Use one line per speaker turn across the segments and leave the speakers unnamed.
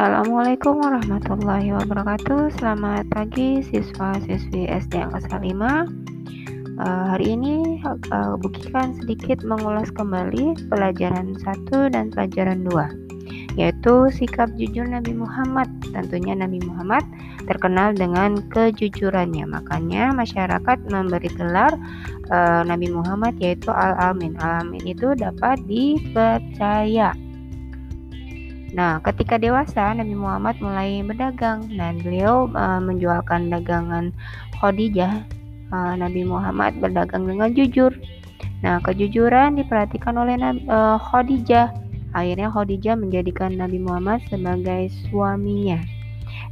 Assalamualaikum warahmatullahi wabarakatuh. Selamat pagi siswa-siswi SD yang kelas 5 uh, Hari ini uh, Bukikan sedikit mengulas kembali pelajaran 1 dan pelajaran 2 Yaitu sikap jujur Nabi Muhammad. Tentunya Nabi Muhammad terkenal dengan kejujurannya Makanya masyarakat memberi gelar uh, Nabi Muhammad yaitu Al-Amin. Al-Amin itu dapat dipercaya Nah, ketika dewasa, Nabi Muhammad mulai berdagang dan beliau uh, menjualkan dagangan Khadijah. Uh, Nabi Muhammad berdagang dengan jujur. Nah, kejujuran diperhatikan oleh Nabi, uh, Khadijah. Akhirnya Khadijah menjadikan Nabi Muhammad sebagai suaminya.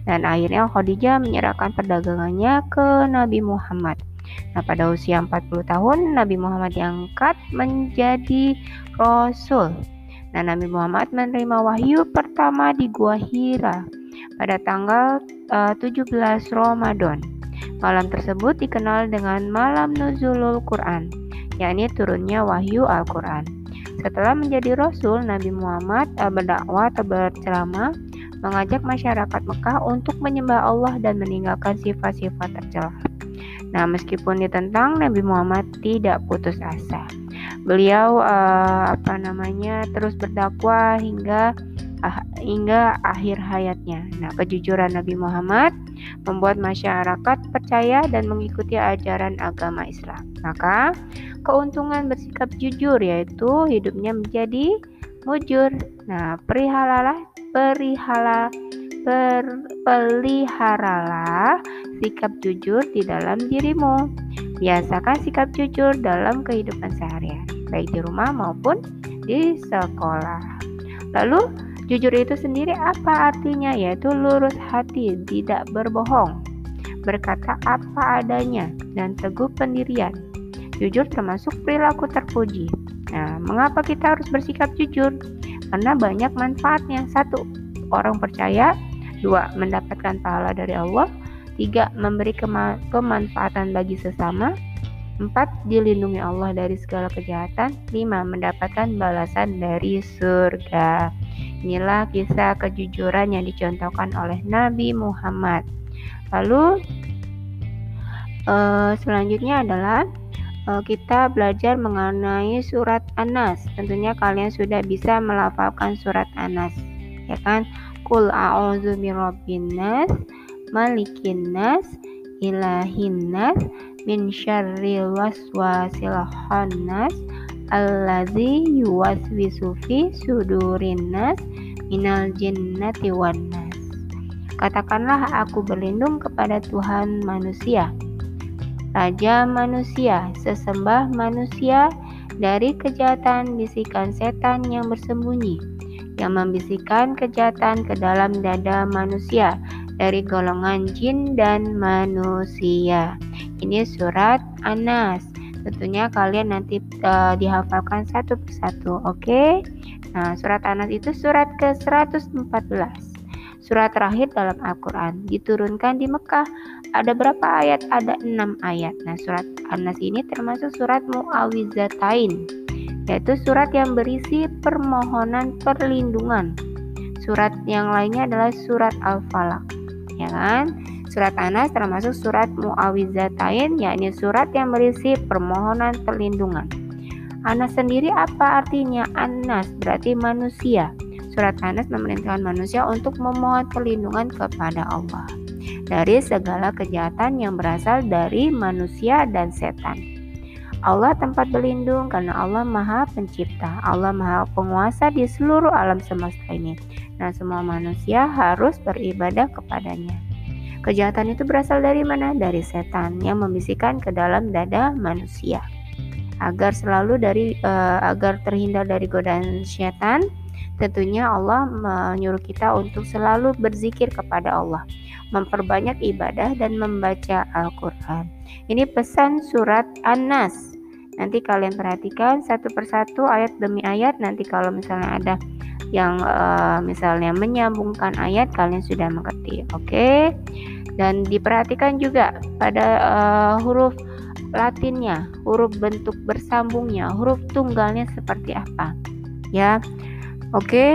Dan akhirnya Khadijah menyerahkan perdagangannya ke Nabi Muhammad. Nah, pada usia 40 tahun, Nabi Muhammad diangkat menjadi Rasul. Nah, Nabi Muhammad menerima wahyu pertama di Gua Hira pada tanggal uh, 17 Ramadan. Malam tersebut dikenal dengan malam nuzulul Quran, yakni turunnya wahyu Al-Quran. Setelah menjadi rasul, Nabi Muhammad uh, berdakwah atau berceramah mengajak masyarakat Mekah untuk menyembah Allah dan meninggalkan sifat-sifat tercela. Nah, meskipun ditentang, Nabi Muhammad tidak putus asa beliau uh, apa namanya terus berdakwah hingga uh, hingga akhir hayatnya. Nah, kejujuran Nabi Muhammad membuat masyarakat percaya dan mengikuti ajaran agama Islam. Maka, keuntungan bersikap jujur yaitu hidupnya menjadi mujur. Nah, perihalalah perihala per, peliharalah sikap jujur di dalam dirimu. Biasakan sikap jujur dalam kehidupan sehari-hari baik di rumah maupun di sekolah. Lalu, jujur itu sendiri apa artinya? Yaitu lurus hati, tidak berbohong, berkata apa adanya, dan teguh pendirian. Jujur termasuk perilaku terpuji. Nah, mengapa kita harus bersikap jujur? Karena banyak manfaatnya. Satu, orang percaya. Dua, mendapatkan pahala dari Allah. Tiga, memberi kemanfaatan bagi sesama. 4. Dilindungi Allah dari segala kejahatan 5. Mendapatkan balasan dari surga Inilah kisah kejujuran yang dicontohkan oleh Nabi Muhammad Lalu uh, selanjutnya adalah uh, kita belajar mengenai surat Anas Tentunya kalian sudah bisa melafalkan surat Anas Ya kan Kul a'udzu birabbin nas malikin nas ilahin nas min syarril waswasil khannas alladzi yuwaswisu fi sudurin nas minal jinnati wan nas. Katakanlah aku berlindung kepada Tuhan manusia, Raja manusia, sesembah manusia dari kejahatan bisikan setan yang bersembunyi, yang membisikkan kejahatan ke dalam dada manusia dari golongan jin dan manusia. Ini surat Anas. Tentunya kalian nanti uh, dihafalkan satu persatu, oke? Okay? Nah, surat Anas itu surat ke-114. Surat terakhir dalam Al-Quran diturunkan di Mekah. Ada berapa ayat? Ada enam ayat. Nah, surat Anas ini termasuk surat Muawizatain, yaitu surat yang berisi permohonan perlindungan. Surat yang lainnya adalah surat Al-Falaq, ya kan? Surat Anas termasuk surat Muawizatain, yakni surat yang berisi permohonan perlindungan. Anas sendiri apa artinya? Anas berarti manusia. Surat Anas memerintahkan manusia untuk memohon perlindungan kepada Allah dari segala kejahatan yang berasal dari manusia dan setan. Allah tempat berlindung karena Allah Maha Pencipta, Allah Maha Penguasa di seluruh alam semesta ini. Nah, semua manusia harus beribadah kepadanya. Kejahatan itu berasal dari mana? Dari setan yang membisikkan ke dalam dada manusia. Agar selalu dari uh, agar terhindar dari godaan setan, tentunya Allah menyuruh kita untuk selalu berzikir kepada Allah, memperbanyak ibadah dan membaca Al-Qur'an. Ini pesan surat An-Nas. Nanti kalian perhatikan satu persatu ayat demi ayat. Nanti kalau misalnya ada yang uh, misalnya menyambungkan ayat kalian sudah mengerti oke okay? dan diperhatikan juga pada uh, huruf latinnya huruf bentuk bersambungnya huruf tunggalnya seperti apa ya oke okay?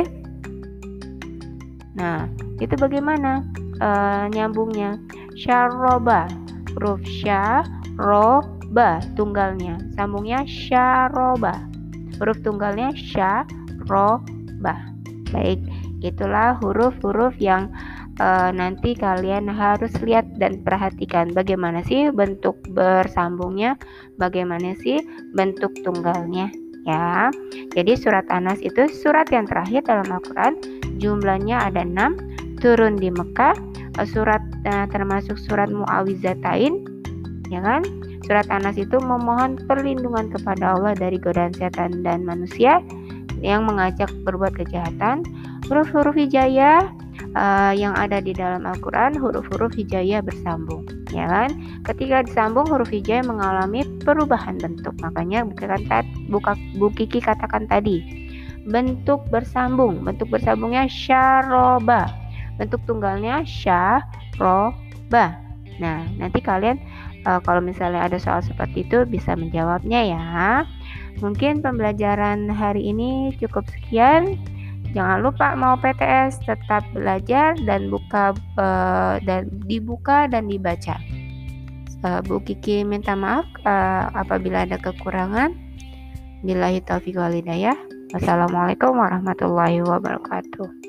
nah itu bagaimana uh, nyambungnya. Syaroba huruf sya tunggalnya. Sambungnya syaroba huruf tunggalnya sya baik itulah huruf-huruf yang uh, nanti kalian harus lihat dan perhatikan. Bagaimana sih bentuk bersambungnya? Bagaimana sih bentuk tunggalnya? Ya jadi surat Anas itu surat yang terakhir dalam Al-Quran. Jumlahnya ada 6 turun di Mekah surat uh, termasuk surat Muawizatain ya kan? Surat Anas itu memohon perlindungan kepada Allah dari godaan setan dan manusia yang mengajak berbuat kejahatan. Huruf-huruf hijayah uh, yang ada di dalam Al-Quran, huruf-huruf hijayah bersambung, ya kan? Ketika disambung, huruf hijayah mengalami perubahan bentuk. Makanya bukan buka Bu Kiki katakan tadi, bentuk bersambung. Bentuk bersambungnya syaroba. Bentuk tunggalnya syaroba. Nah, nanti kalian uh, kalau misalnya ada soal seperti itu bisa menjawabnya ya. Mungkin pembelajaran hari ini cukup sekian. Jangan lupa mau PTS tetap belajar dan buka uh, dan dibuka dan dibaca. Uh, Bu Kiki minta maaf uh, apabila ada kekurangan. Billahi taufiq walhidayah. Wassalamualaikum warahmatullahi wabarakatuh.